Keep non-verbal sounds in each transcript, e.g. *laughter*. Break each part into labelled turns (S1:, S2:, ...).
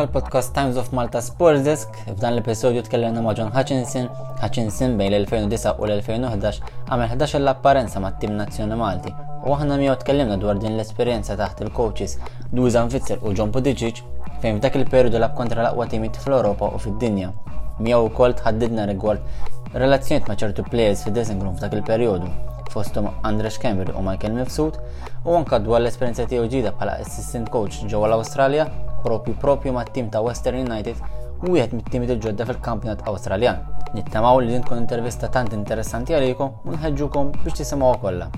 S1: L-podcast Times of Malta Sports Desk, f'dan l-episodju tkellimna ma' John Hutchinson. Hutchinson bejn l-2009 u l-2011 għamel 11 l-apparenza ma' tim nazzjoni Malti. U aħna miegħu tkellimna dwar din l-esperjenza taħt il-coaches Dusan Fitzer u John Podicic fejn f'dak il-periodu lab kontra l-aqwa timit fl-Ewropa u fid-dinja. Miegħu wkoll tħaddidna rigward relazzjoniet ma' ċertu players fid-dressing room f'dak il-perjodu fostom Andres Kember u Michael Mifsud u anka dwar l-esperienza tiegħu ġdida bħala assistant coach ġewwa l-Awstralja propju propju ma' tim ta' Western United u wieħed mit-timi il-ġodda fil-kampjonat Awstraljan. Nittamaw li nkun intervista tant interessanti għalikom u nħedġukom biex tisimgħu kollha.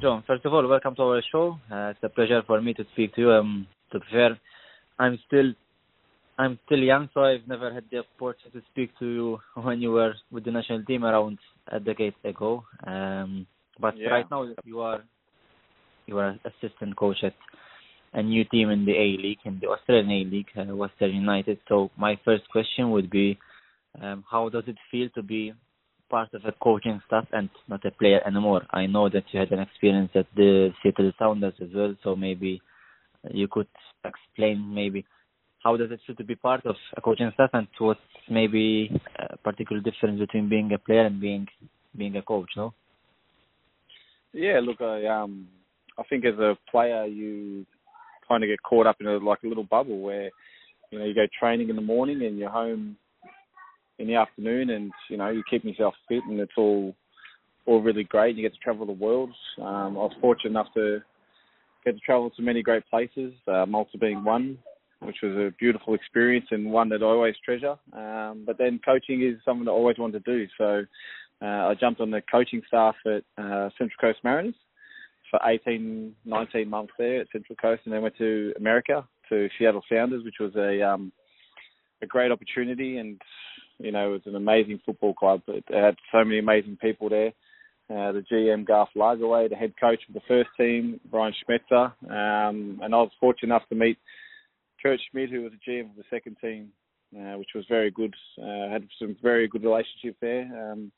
S2: John, first of all, welcome to our show. Uh, it's a pleasure for me to speak to you. Um, to be fair, I'm still I'm still young, so I've never had the opportunity to speak to you *laughs* when you were with the national team around a decade ago. Um, but
S3: Yeah.
S2: right now you are you are assistant coach at a new team in the A League, in the Australian A League, uh, Western United. So my first question would be, um, how does it feel to be part of a coaching staff and not a player anymore? I know that you had an experience at the Seattle Sounders as well, so maybe you could explain maybe how does it feel to be part of a coaching staff and what's maybe a particular difference between being a player and being being a coach, no?
S3: Yeah, look, I um, I think as a player, you kind of get caught up in a like a little bubble where, you know, you go training in the morning and you're home in the afternoon, and you know, you keep yourself fit, and it's all all really great. You get to travel the world. Um, I was fortunate enough to get to travel to many great places, uh, Malta being one, which was a beautiful experience and one that I always treasure. Um, but then coaching is something that I always wanted to do, so. Uh, I jumped on the coaching staff at uh, Central Coast Mariners for 18, 19 months there at Central Coast, and then went to America to Seattle Sounders, which was a um, a great opportunity, and you know it was an amazing football club. It had so many amazing people there. Uh, the GM Garth Lagerwey, the head coach of the first team, Brian Schmetzer, um, and I was fortunate enough to meet Kurt Schmidt, who was the GM of the second team, uh, which was very good. Uh, had some very good relationship there. Um,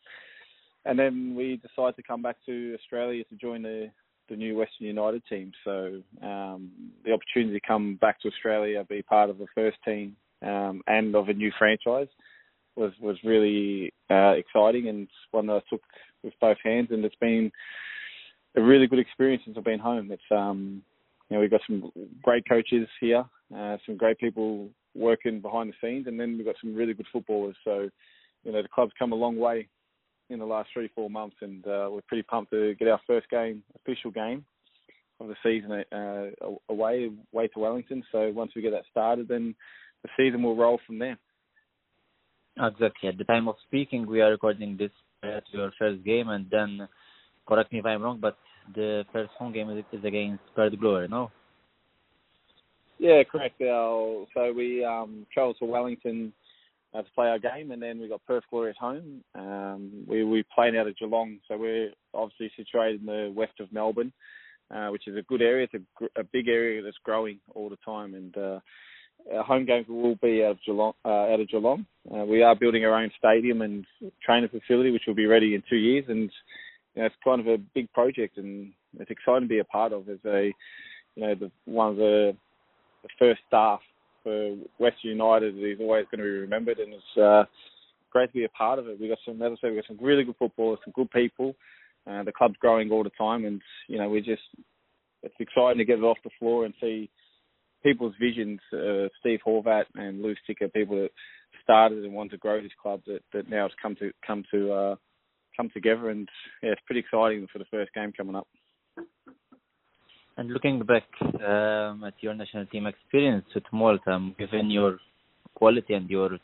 S3: and then we decided to come back to Australia to join the the new Western United team. So um, the opportunity to come back to Australia, be part of the first team, um, and of a new franchise was was really uh, exciting and one that I took with both hands. And it's been a really good experience since I've been home. It's um, you know we've got some great coaches here, uh, some great people working behind the scenes, and then we've got some really good footballers. So you know the club's come a long way in the last three four months, and uh, we're pretty pumped to get our first game, official game of the season uh, away away to Wellington. So once we get that started, then the season will roll from there.
S2: Exactly. At the time of speaking, we are recording this to your first game, and then correct me if I'm wrong, but the first home game is, is against Perth Glory, no?
S3: Yeah, correct. Our, so we um, travelled to Wellington uh, to play our game, and then we got Perth Glory at home. Um, we we played out of Geelong, so we're obviously situated in the west of Melbourne, uh, which is a good area. It's a, a big area that's growing all the time, and uh, our home games will be out of Geelong. Uh, out of Geelong, uh, we are building our own stadium and training facility, which will be ready in two years, and you know, it's kind of a big project, and it's exciting to be a part of as a you know the one of the the first staff for West United is always going to be remembered, and it's uh, great to be a part of it. We got some, as I said, we got some really good footballers, some good people. Uh, the club's growing all the time, and you know we're just it's exciting to get it off the floor and see people's visions. Uh, Steve Horvat and Lou Sticker, people that started and wanted to grow this club, that, that now it's come to come to uh, come together, and yeah, it's pretty exciting for the first game coming up.
S2: And looking back um, at your national team experience with Malta, um, given your quality and your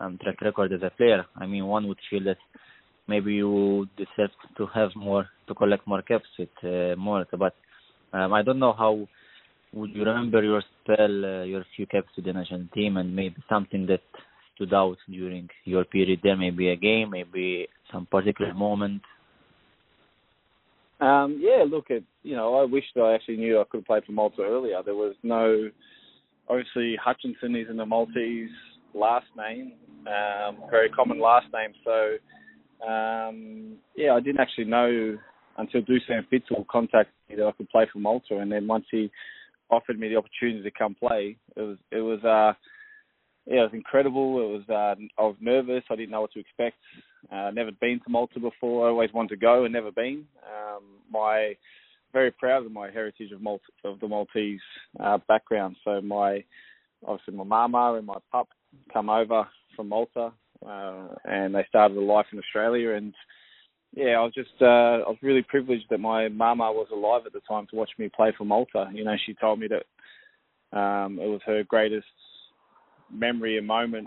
S2: um, track record as a player, I mean, one would feel that maybe you deserve to have more, to collect more caps with uh, Malta. But um, I don't know how would you remember your spell, uh, your few caps with the national team, and maybe something that stood out during your period there, maybe a game, maybe some particular moment.
S3: Um, yeah, look at you know, I wish that I actually knew I could have played for Malta earlier. There was no obviously Hutchinson is in the Maltese last name, um, very common last name. So um, yeah, I didn't actually know until Dusan Fitzel contacted me that I could play for Malta, and then once he offered me the opportunity to come play, it was it was uh yeah, it was incredible. It was uh, I was nervous. I didn't know what to expect. Uh, never been to Malta before. I always wanted to go and never been. Um, my very proud of my heritage of Malta, of the Maltese uh, background. So my obviously my mama and my pup come over from Malta, uh, and they started a life in Australia. And yeah, I was just uh, I was really privileged that my mama was alive at the time to watch me play for Malta. You know, she told me that um, it was her greatest memory and moment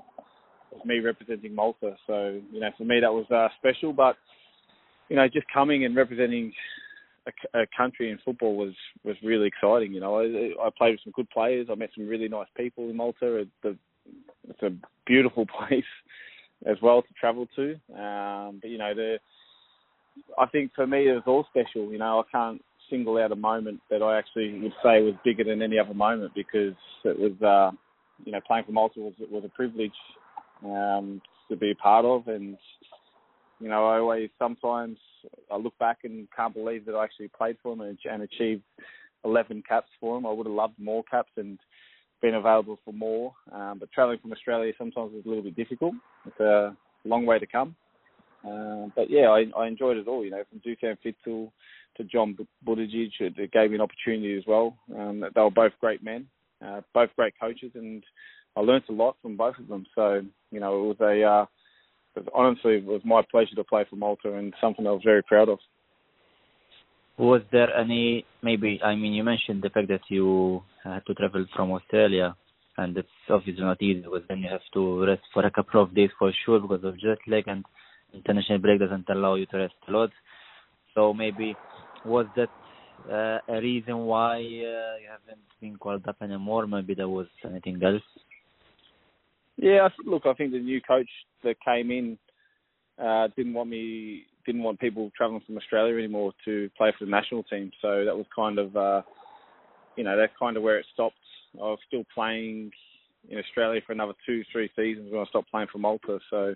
S3: of me representing Malta. So you know, for me that was uh, special. But you know, just coming and representing a, a country in football was was really exciting. You know, I, I played with some good players. I met some really nice people in Malta. It's a, it's a beautiful *laughs* place as well to travel to. Um, but you know, the I think for me it was all special. You know, I can't single out a moment that I actually would say was bigger than any other moment because it was, uh, you know, playing for Malta was was a privilege um, to be part of, and you know, I always sometimes I look back and can't believe that I actually played for them and, and achieved 11 caps for them. I would have loved more caps and been available for more, um, but travelling from Australia sometimes is a little bit difficult. It's a long way to come. Uh, but yeah, I, I enjoyed it all. You know, from Dusan Fitzel to John Buttigieg, it, it gave me an opportunity as well. Um, they were both great men, uh, both great coaches, and I learnt a lot from both of them. So you know, it was a uh, honestly it was my pleasure to play for Malta and something I was very proud of.
S2: Was there any maybe? I mean, you mentioned the fact that you had to travel from Australia, and it's obviously not easy because then you have to rest for a couple of days for sure because of jet lag and international break doesn't allow you to rest a lot. So maybe was that uh, a reason why uh, you haven't been called up anymore? Maybe there was anything else.
S3: Yeah, look, I think the new coach that came in uh, didn't want me, didn't want people travelling from Australia anymore to play for the national team. So that was kind of, uh, you know, that's kind of where it stopped. I was still playing in Australia for another two, three seasons when I stopped playing for Malta. So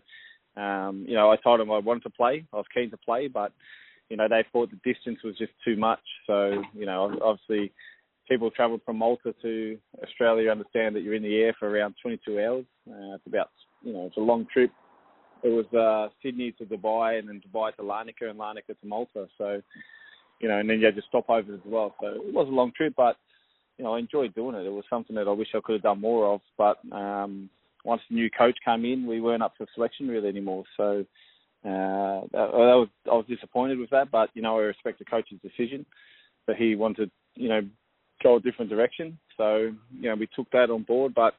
S3: um, you know, I told them I wanted to play. I was keen to play, but you know, they thought the distance was just too much. So, you know, obviously, people travelled from Malta to Australia understand that you're in the air for around 22 hours. Uh, it's about, you know, it's a long trip. It was uh, Sydney to Dubai and then Dubai to Larnaca and Larnaca to Malta. So, you know, and then you had to stop over as well. So it was a long trip, but you know, I enjoyed doing it. It was something that I wish I could have done more of, but um, once the new coach came in, we weren't up for selection really anymore. So uh, that, that was I was disappointed with that, but you know I respect the coach's decision that he wanted you know go a different direction. So you know we took that on board, but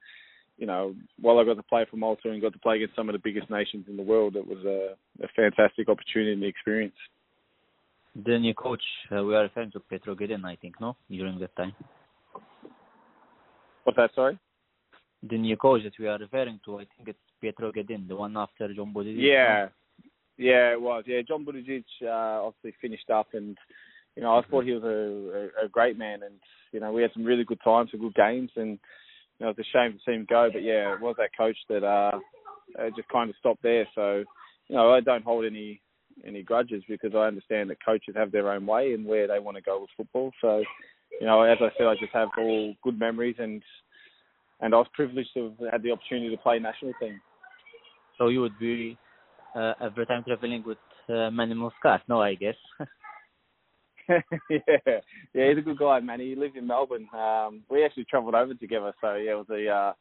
S3: you know while I got to play for Malta and got to play against some of the biggest nations in the world, it was a, a fantastic opportunity and experience.
S2: The new coach, uh, we are referring to Pietro Ghedin, I think, no, during that time.
S3: What's that? Sorry
S2: the new coach that we are referring to, I think it's Pietro Ghedin, the one after John Buttigieg.
S3: Yeah, yeah, it was. Yeah, John Buttigieg uh, obviously finished up, and you know I thought he was a, a, a great man, and you know we had some really good times, some good games, and you know it's a shame to see him go, but yeah, it was that coach that uh, just kind of stopped there. So you know I don't hold any any grudges because I understand that coaches have their own way and where they want to go with football. So you know as I said, I just have all good memories and and I was privileged to have had the opportunity to play national team.
S2: So you would be uh, every time traveling with uh, Manny Muscat, no, I guess. *laughs* *laughs*
S3: yeah, yeah, he's a good guy, man. He lives in Melbourne. Um, we actually travelled over together, so yeah, it was a uh,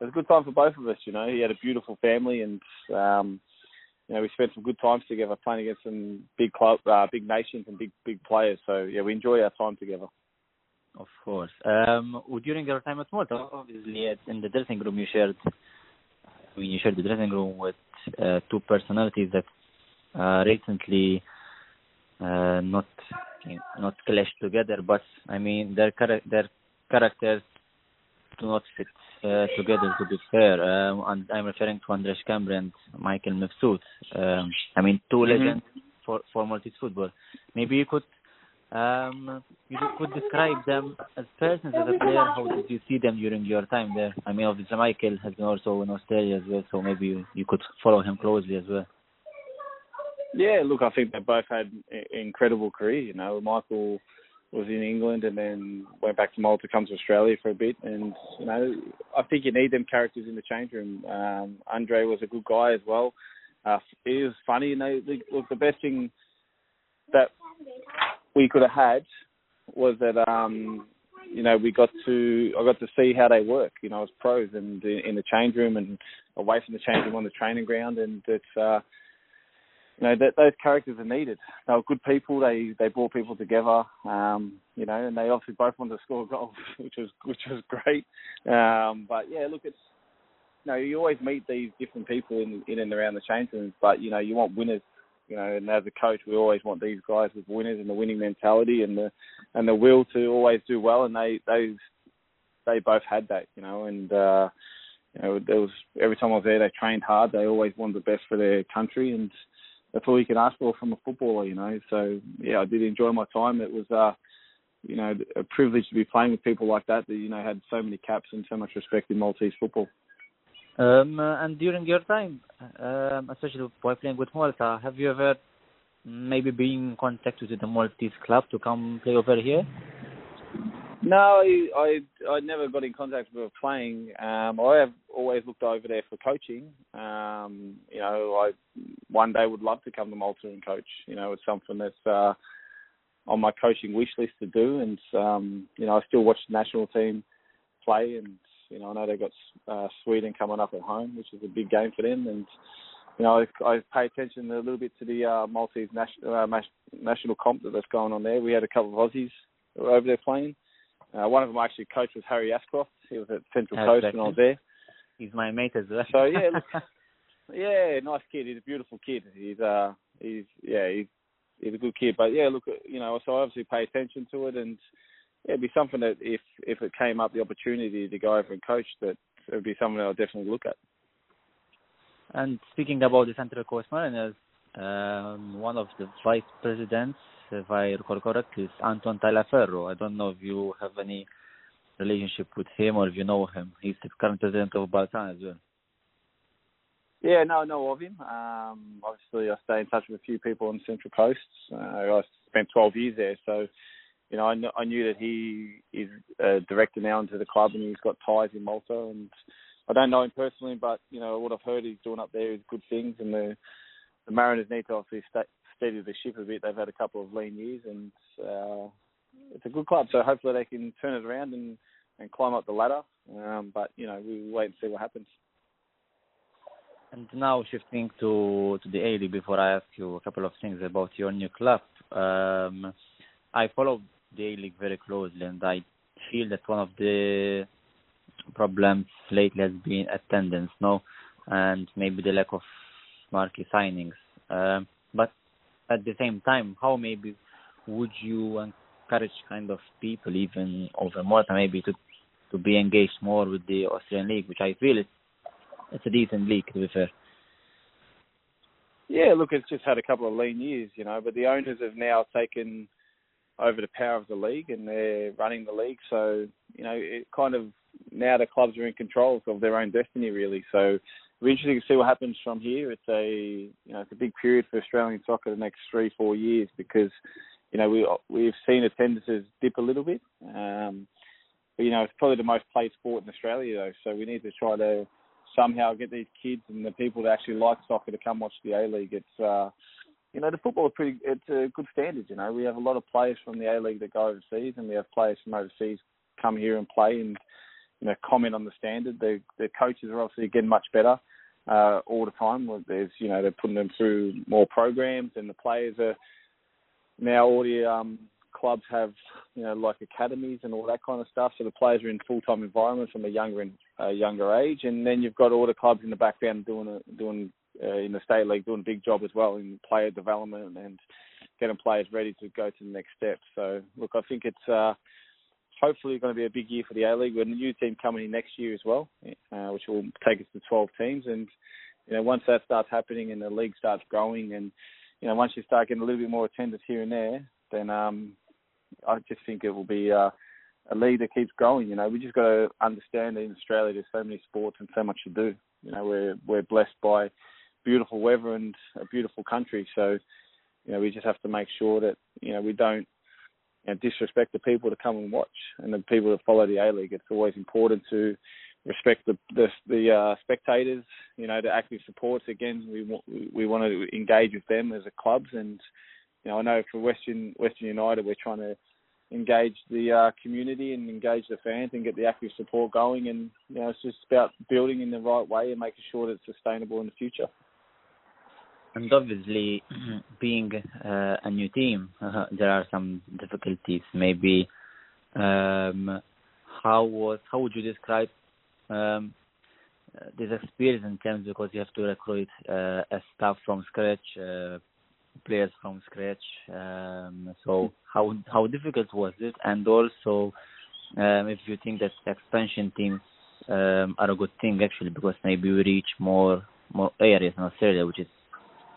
S3: it was a good time for both of us. You know, he had a beautiful family, and um, you know, we spent some good times together playing against some big club, uh, big nations, and big big players. So yeah, we enjoy our time together.
S2: Of course. Um, during your time at Malta, obviously in the dressing room you shared, I mean, you shared the dressing room with uh, two personalities that uh, recently uh, not not clashed together, but I mean their char- their characters do not fit uh, together. To be fair, um, and I'm referring to Andre Schembri and Michael Mifsud. Um, I mean, 2 mm-hmm. legends for for Maltese football. Maybe you could um, you could describe them as persons, as a player. How did you see them during your time there? I mean, obviously Michael has been also in Australia as well, so maybe you, you could follow him closely as well.
S3: Yeah, look, I think they both had incredible careers. You know, Michael was in England and then went back to Malta, come to Australia for a bit, and you know, I think you need them characters in the change room. Um, Andre was a good guy as well. Uh, he was funny, you know. The, look, the best thing that we could have had was that um, you know we got to I got to see how they work, you know, as pros and in, in the change room and away from the change room on the training ground, and it's. Uh, you know that those characters are needed. They were good people. They they brought people together. Um, you know, and they obviously both wanted to score *laughs* goals, which was which was great. Um, but yeah, look, it's you know you always meet these different people in in and around the change rooms, but you know you want winners. You know, and as a coach, we always want these guys with winners and the winning mentality and the and the will to always do well. And they they they both had that. You know, and uh, you know there was every time I was there, they trained hard. They always wanted the best for their country and that's all you can ask for from a footballer, you know. So yeah, I did enjoy my time. It was uh, you know, a privilege to be playing with people like that that you know had so many caps and so much respect in Maltese football.
S2: Um, uh, and during your time, um, especially while playing with Malta, have you ever maybe been in contact with the Maltese club to come play over here?
S3: No, I, I never got in contact with playing. Um, I have always looked over there for coaching. Um, you know, I one day would love to come to Malta and coach. You know, it's something that's uh, on my coaching wish list to do. And um, you know, I still watch the national team play, and you know, I know they've got uh, Sweden coming up at home, which is a big game for them. And you know, I, I pay attention a little bit to the uh, Maltese national uh, national comp that's going on there. We had a couple of Aussies over there playing. Uh, one of them I actually coached was Harry Ashcroft. He was at Central Coast when I was there.
S2: He's my mate as well.
S3: So yeah, look, *laughs* yeah, nice kid. He's a beautiful kid. He's uh, he's yeah, he's he's a good kid. But yeah, look, you know, so I obviously pay attention to it, and yeah, it'd be something that if if it came up the opportunity to go over and coach, that it would be something I'll definitely look at.
S2: And speaking about the Central Coast Mariners, um, one of the vice presidents if I recall correctly, is Anton Tagliaferro. I don't know if you have any relationship with him or if you know him. He's the current president of Balzan as well.
S3: Yeah, no, I know of him. Um, obviously, I stay in touch with a few people on the Central Coast. Uh, I spent 12 years there, so you know I, kn- I knew that he is a director now into the club and he's got ties in Malta. And I don't know him personally, but you know what I've heard he's doing up there is good things, and the the Mariners need to obviously stay, steadied the ship a bit. They've had a couple of lean years, and uh, it's a good club. So hopefully they can turn it around and, and climb up the ladder. Um, but you know, we wait and see what happens.
S2: And now shifting to to the A League. Before I ask you a couple of things about your new club, um, I follow the A League very closely, and I feel that one of the problems lately has been attendance, no, and maybe the lack of marquee signings. Um, but at the same time, how maybe would you encourage kind of people even over Malta maybe to to be engaged more with the Austrian league, which I feel it's it's a decent league to be fair.
S3: Yeah, look, it's just had a couple of lean years, you know, but the owners have now taken over the power of the league and they're running the league. So, you know, it kind of now the clubs are in control of their own destiny, really. So it'll be interesting to see what happens from here. It's a you know it's a big period for Australian soccer the next three four years because you know we we've seen attendances dip a little bit. Um, but you know it's probably the most played sport in Australia though, so we need to try to somehow get these kids and the people that actually like soccer to come watch the A League. It's uh, you know the football is pretty. It's a good standard. You know we have a lot of players from the A League that go overseas, and we have players from overseas come here and play and you know comment on the standard. The the coaches are obviously getting much better uh, all the time. There's you know they're putting them through more programs, and the players are now all the um, clubs have you know like academies and all that kind of stuff. So the players are in full time environments from a younger uh, younger age, and then you've got all the clubs in the background doing a, doing uh, in the state league doing a big job as well in player development and getting players ready to go to the next step. So look, I think it's uh, hopefully going to be a big year for the A League. We've a new team coming in next year as well, uh, which will take us to 12 teams. And you know, once that starts happening and the league starts growing, and you know, once you start getting a little bit more attendance here and there, then um, I just think it will be uh, a league that keeps growing. You know, we just got to understand that in Australia there's so many sports and so much to do. You know, we're we're blessed by beautiful weather and a beautiful country. So, you know, we just have to make sure that you know we don't know, disrespect the people to come and watch and the people that follow the A League. It's always important to respect the the, the uh, spectators, you know, the active supports. Again, we want we want to engage with them as a clubs, and you know, I know for Western Western United, we're trying to engage the uh, community and engage the fans and get the active support going. And you know, it's just about building in the right way and making sure that it's sustainable in the future.
S2: And obviously, being uh, a new team, uh, there are some difficulties. Maybe um, how was how would you describe um, this experience in terms because you have to recruit uh, a staff from scratch, uh, players from scratch. Um, so how how difficult was it? And also, um, if you think that expansion teams um, are a good thing actually, because maybe we reach more more areas in Australia, which is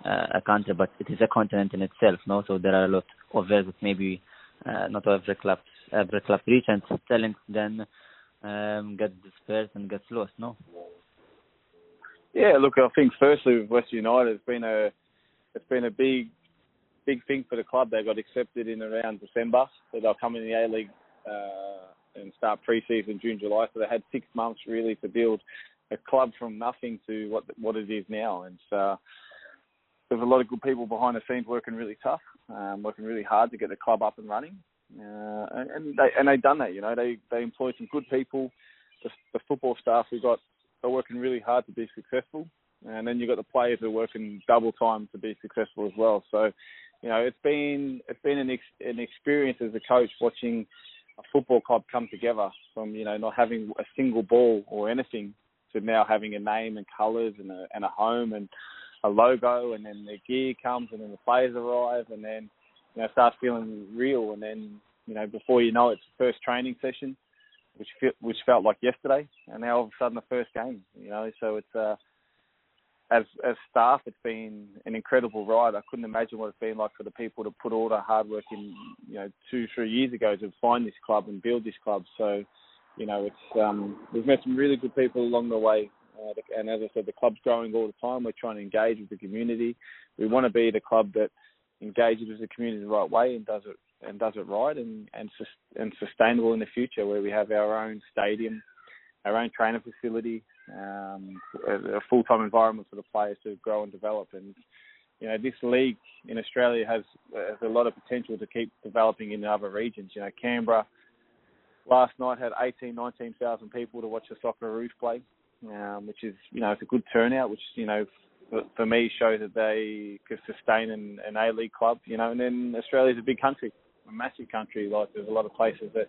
S2: uh, a country, but it is a continent in itself. No, so there are a lot of that maybe uh, not every club every club reach, and talent then um, get dispersed and gets lost. No.
S3: Yeah, look, I think firstly with West United, it's been a it's been a big big thing for the club. They got accepted in around December, so they'll come in the A League uh, and start pre-season June, July. So they had six months really to build a club from nothing to what what it is now. And uh, there's a lot of good people behind the scenes working really tough, um, working really hard to get the club up and running. Uh, and they and they've done that. You know, they they employed some good people. The, the football staff we got are working really hard to be successful, and then you've got the players who are working double time to be successful as well. So, you know, it's been it's been an ex- an experience as a coach watching a football club come together from you know not having a single ball or anything to now having a name and colours and a and a home and a logo, and then the gear comes, and then the players arrive, and then you know starts feeling real, and then you know before you know it, it's the first training session, which felt, which felt like yesterday, and now all of a sudden the first game. You know, so it's uh, as as staff, it's been an incredible ride. I couldn't imagine what it's been like for the people to put all the hard work in, you know, two three years ago to find this club and build this club. So, you know, it's um, we've met some really good people along the way. Uh, and as I said, the club's growing all the time. We're trying to engage with the community. We want to be the club that engages with the community the right way and does it and does it right and and and sustainable in the future, where we have our own stadium, our own training facility, um, a, a full-time environment for the players to grow and develop. And you know, this league in Australia has, has a lot of potential to keep developing in other regions. You know, Canberra last night had 18, 19,000 people to watch the Socceroos play, um, which is you know it's a good turnout, which you know for, me shows that they could sustain an, an A League club. You know, and then Australia's a big country, a massive country. Like there's a lot of places that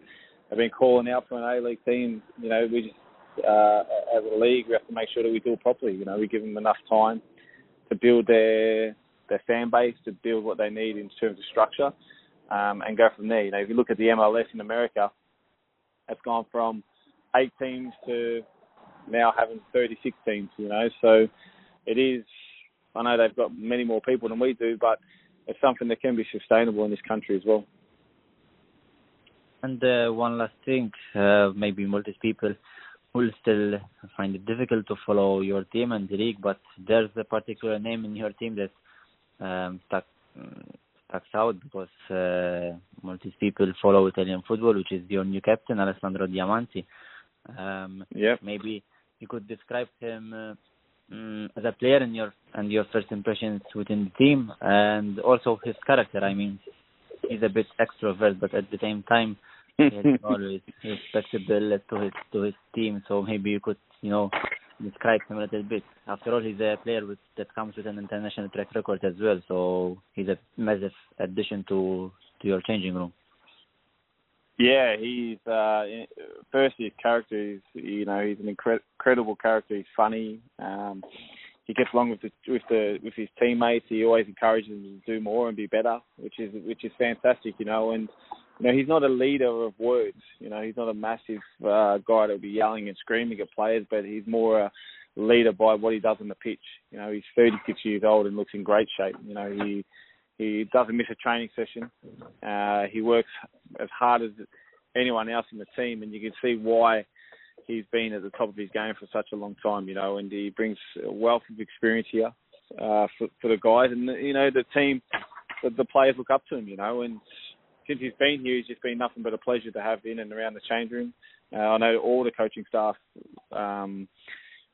S3: have been calling out for an A League team. You know, we just uh, as a league we have to make sure that we do it properly. You know, we give them enough time to build their their fan base, to build what they need in terms of structure, um, and go from there. You know, if you look at the MLS in America, it's gone from eight teams to now having 36 teams. You know, so it is. I know they've got many more people than we do, but it's something that can be sustainable in this country as well.
S2: And uh, one last thing, uh, maybe multiple people will still find it difficult to follow your team and the league, but there's a particular name in your team that um, stuck stuck out because uh, multiple people follow Italian football, which is your new captain Alessandro Diamanti. Um,
S3: yeah.
S2: Maybe you could describe him uh, um, as a player and your and your first impressions within the team, and also his character. I mean, he's a bit extrovert, but at the same time, *laughs* he's always respectable to his to his team. So maybe you could, you know, describe him a little bit. After all, he's a player with, that comes with an international track record as well. So he's a massive addition to to your changing room.
S3: Yeah, he's uh, firstly his character is you know he's an incre- incredible character. He's funny. Um, he gets along with the with the with his teammates. He always encourages them to do more and be better, which is which is fantastic. You know, and you know he's not a leader of words. You know, he's not a massive uh, guy that'll be yelling and screaming at players, but he's more a leader by what he does on the pitch. You know, he's 36 years old and looks in great shape. You know, he he doesn't miss a training session. Uh, he works as hard as anyone else in the team, and you can see why he's been at the top of his game for such a long time. You know, and he brings a wealth of experience here. uh, for for the guys, and you know the team, the, the players look up to him. You know, and since he's been here, he's just been nothing but a pleasure to have in and around the change room. Uh, I know all the coaching staff um,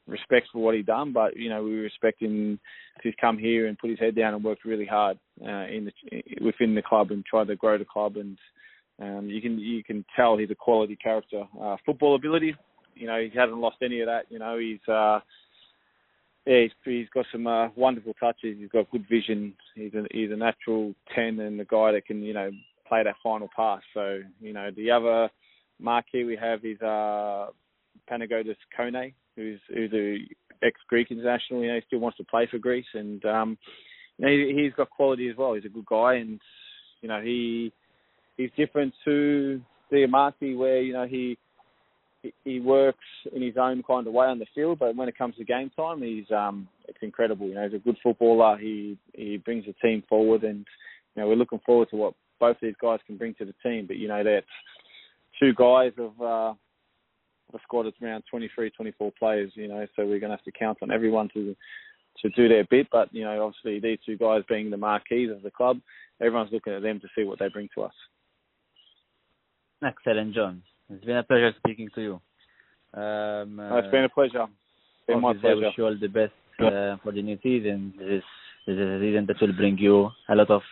S3: respects for what he done, but you know we respect him. He's come here and put his head down and worked really hard uh, in the within the club and tried to grow the club. And um, you can you can tell he's a quality character. Uh, football ability, you know, he hasn't lost any of that. You know, he's uh, yeah, he's, he's got some uh, wonderful touches. He's got good vision. He's a he's a natural ten and a guy that can you know play that final pass. So you know the other marquee we have is uh, Panagiotis Kone, who's who's a ex-Greek international. You know, he still wants to play for Greece, and um, you know, he, he's got quality as well. He's a good guy, and you know, he he's different to Diamanti, where you know he he works in his own kind of way on the field, but when it comes to game time, he's um it's incredible. You know, he's a good footballer. He he brings the team forward, and you know we're looking forward to what both these guys can bring to the team. But you know, that's two guys of uh, a squad is around 23, 24 players. You know, so we're going to have to count on everyone to to do their bit. But you know, obviously these two guys being the marquees of the club, everyone's looking at them to see what they bring to us.
S2: Excellent, John. It's been a pleasure speaking to you.
S3: Um, uh, it's been a pleasure. It's been my pleasure. I
S2: wish you all the best uh, for the new season. This is, this is a season that will bring you a lot of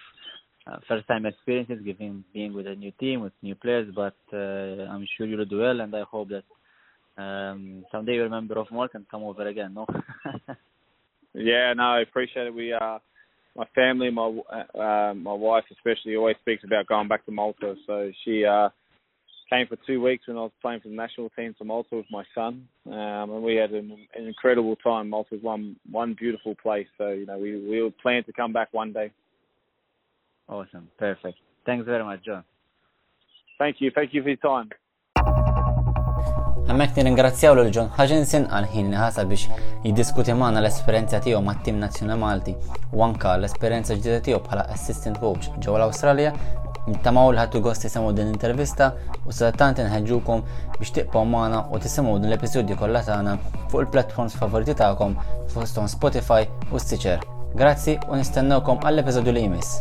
S2: uh, first time experiences, giving being with a new team with new players. But uh, I'm sure you'll do well, and I hope that um, someday you're a member of Malt and come over again. No. *laughs*
S3: yeah, no, I appreciate it. We uh, my family, my uh, my wife especially, always speaks about going back to Malta. So she uh, came for two weeks when I was playing for the national team to Malta with my son, um, and we had an, an incredible time. Malta's one one beautiful place. So you know, we we plan to come back one day.
S2: Awesome, perfect. Thanks very much, John.
S3: Thank you, thank you for your time.
S1: Għammek nirringrazzjaw l John Hutchinson għal ħin li ħasa biex jiddiskuti maħna l-esperienza tiegħu mat tim nazzjonali Malti u anka l-esperienza ġdida tiegħu bħala assistant coach ġewwa l-Awstralja. Nittamaw li ħattu gost tisimgħu din intervista u sadattant nħeġġukom biex tiqpaw magħna u tisimgħu din l-episodju kollha tagħna fuq il-platforms favoriti tagħkom fosthom Spotify u Stitcher. Grazzi u nistennewkom għall-episodju li jmiss.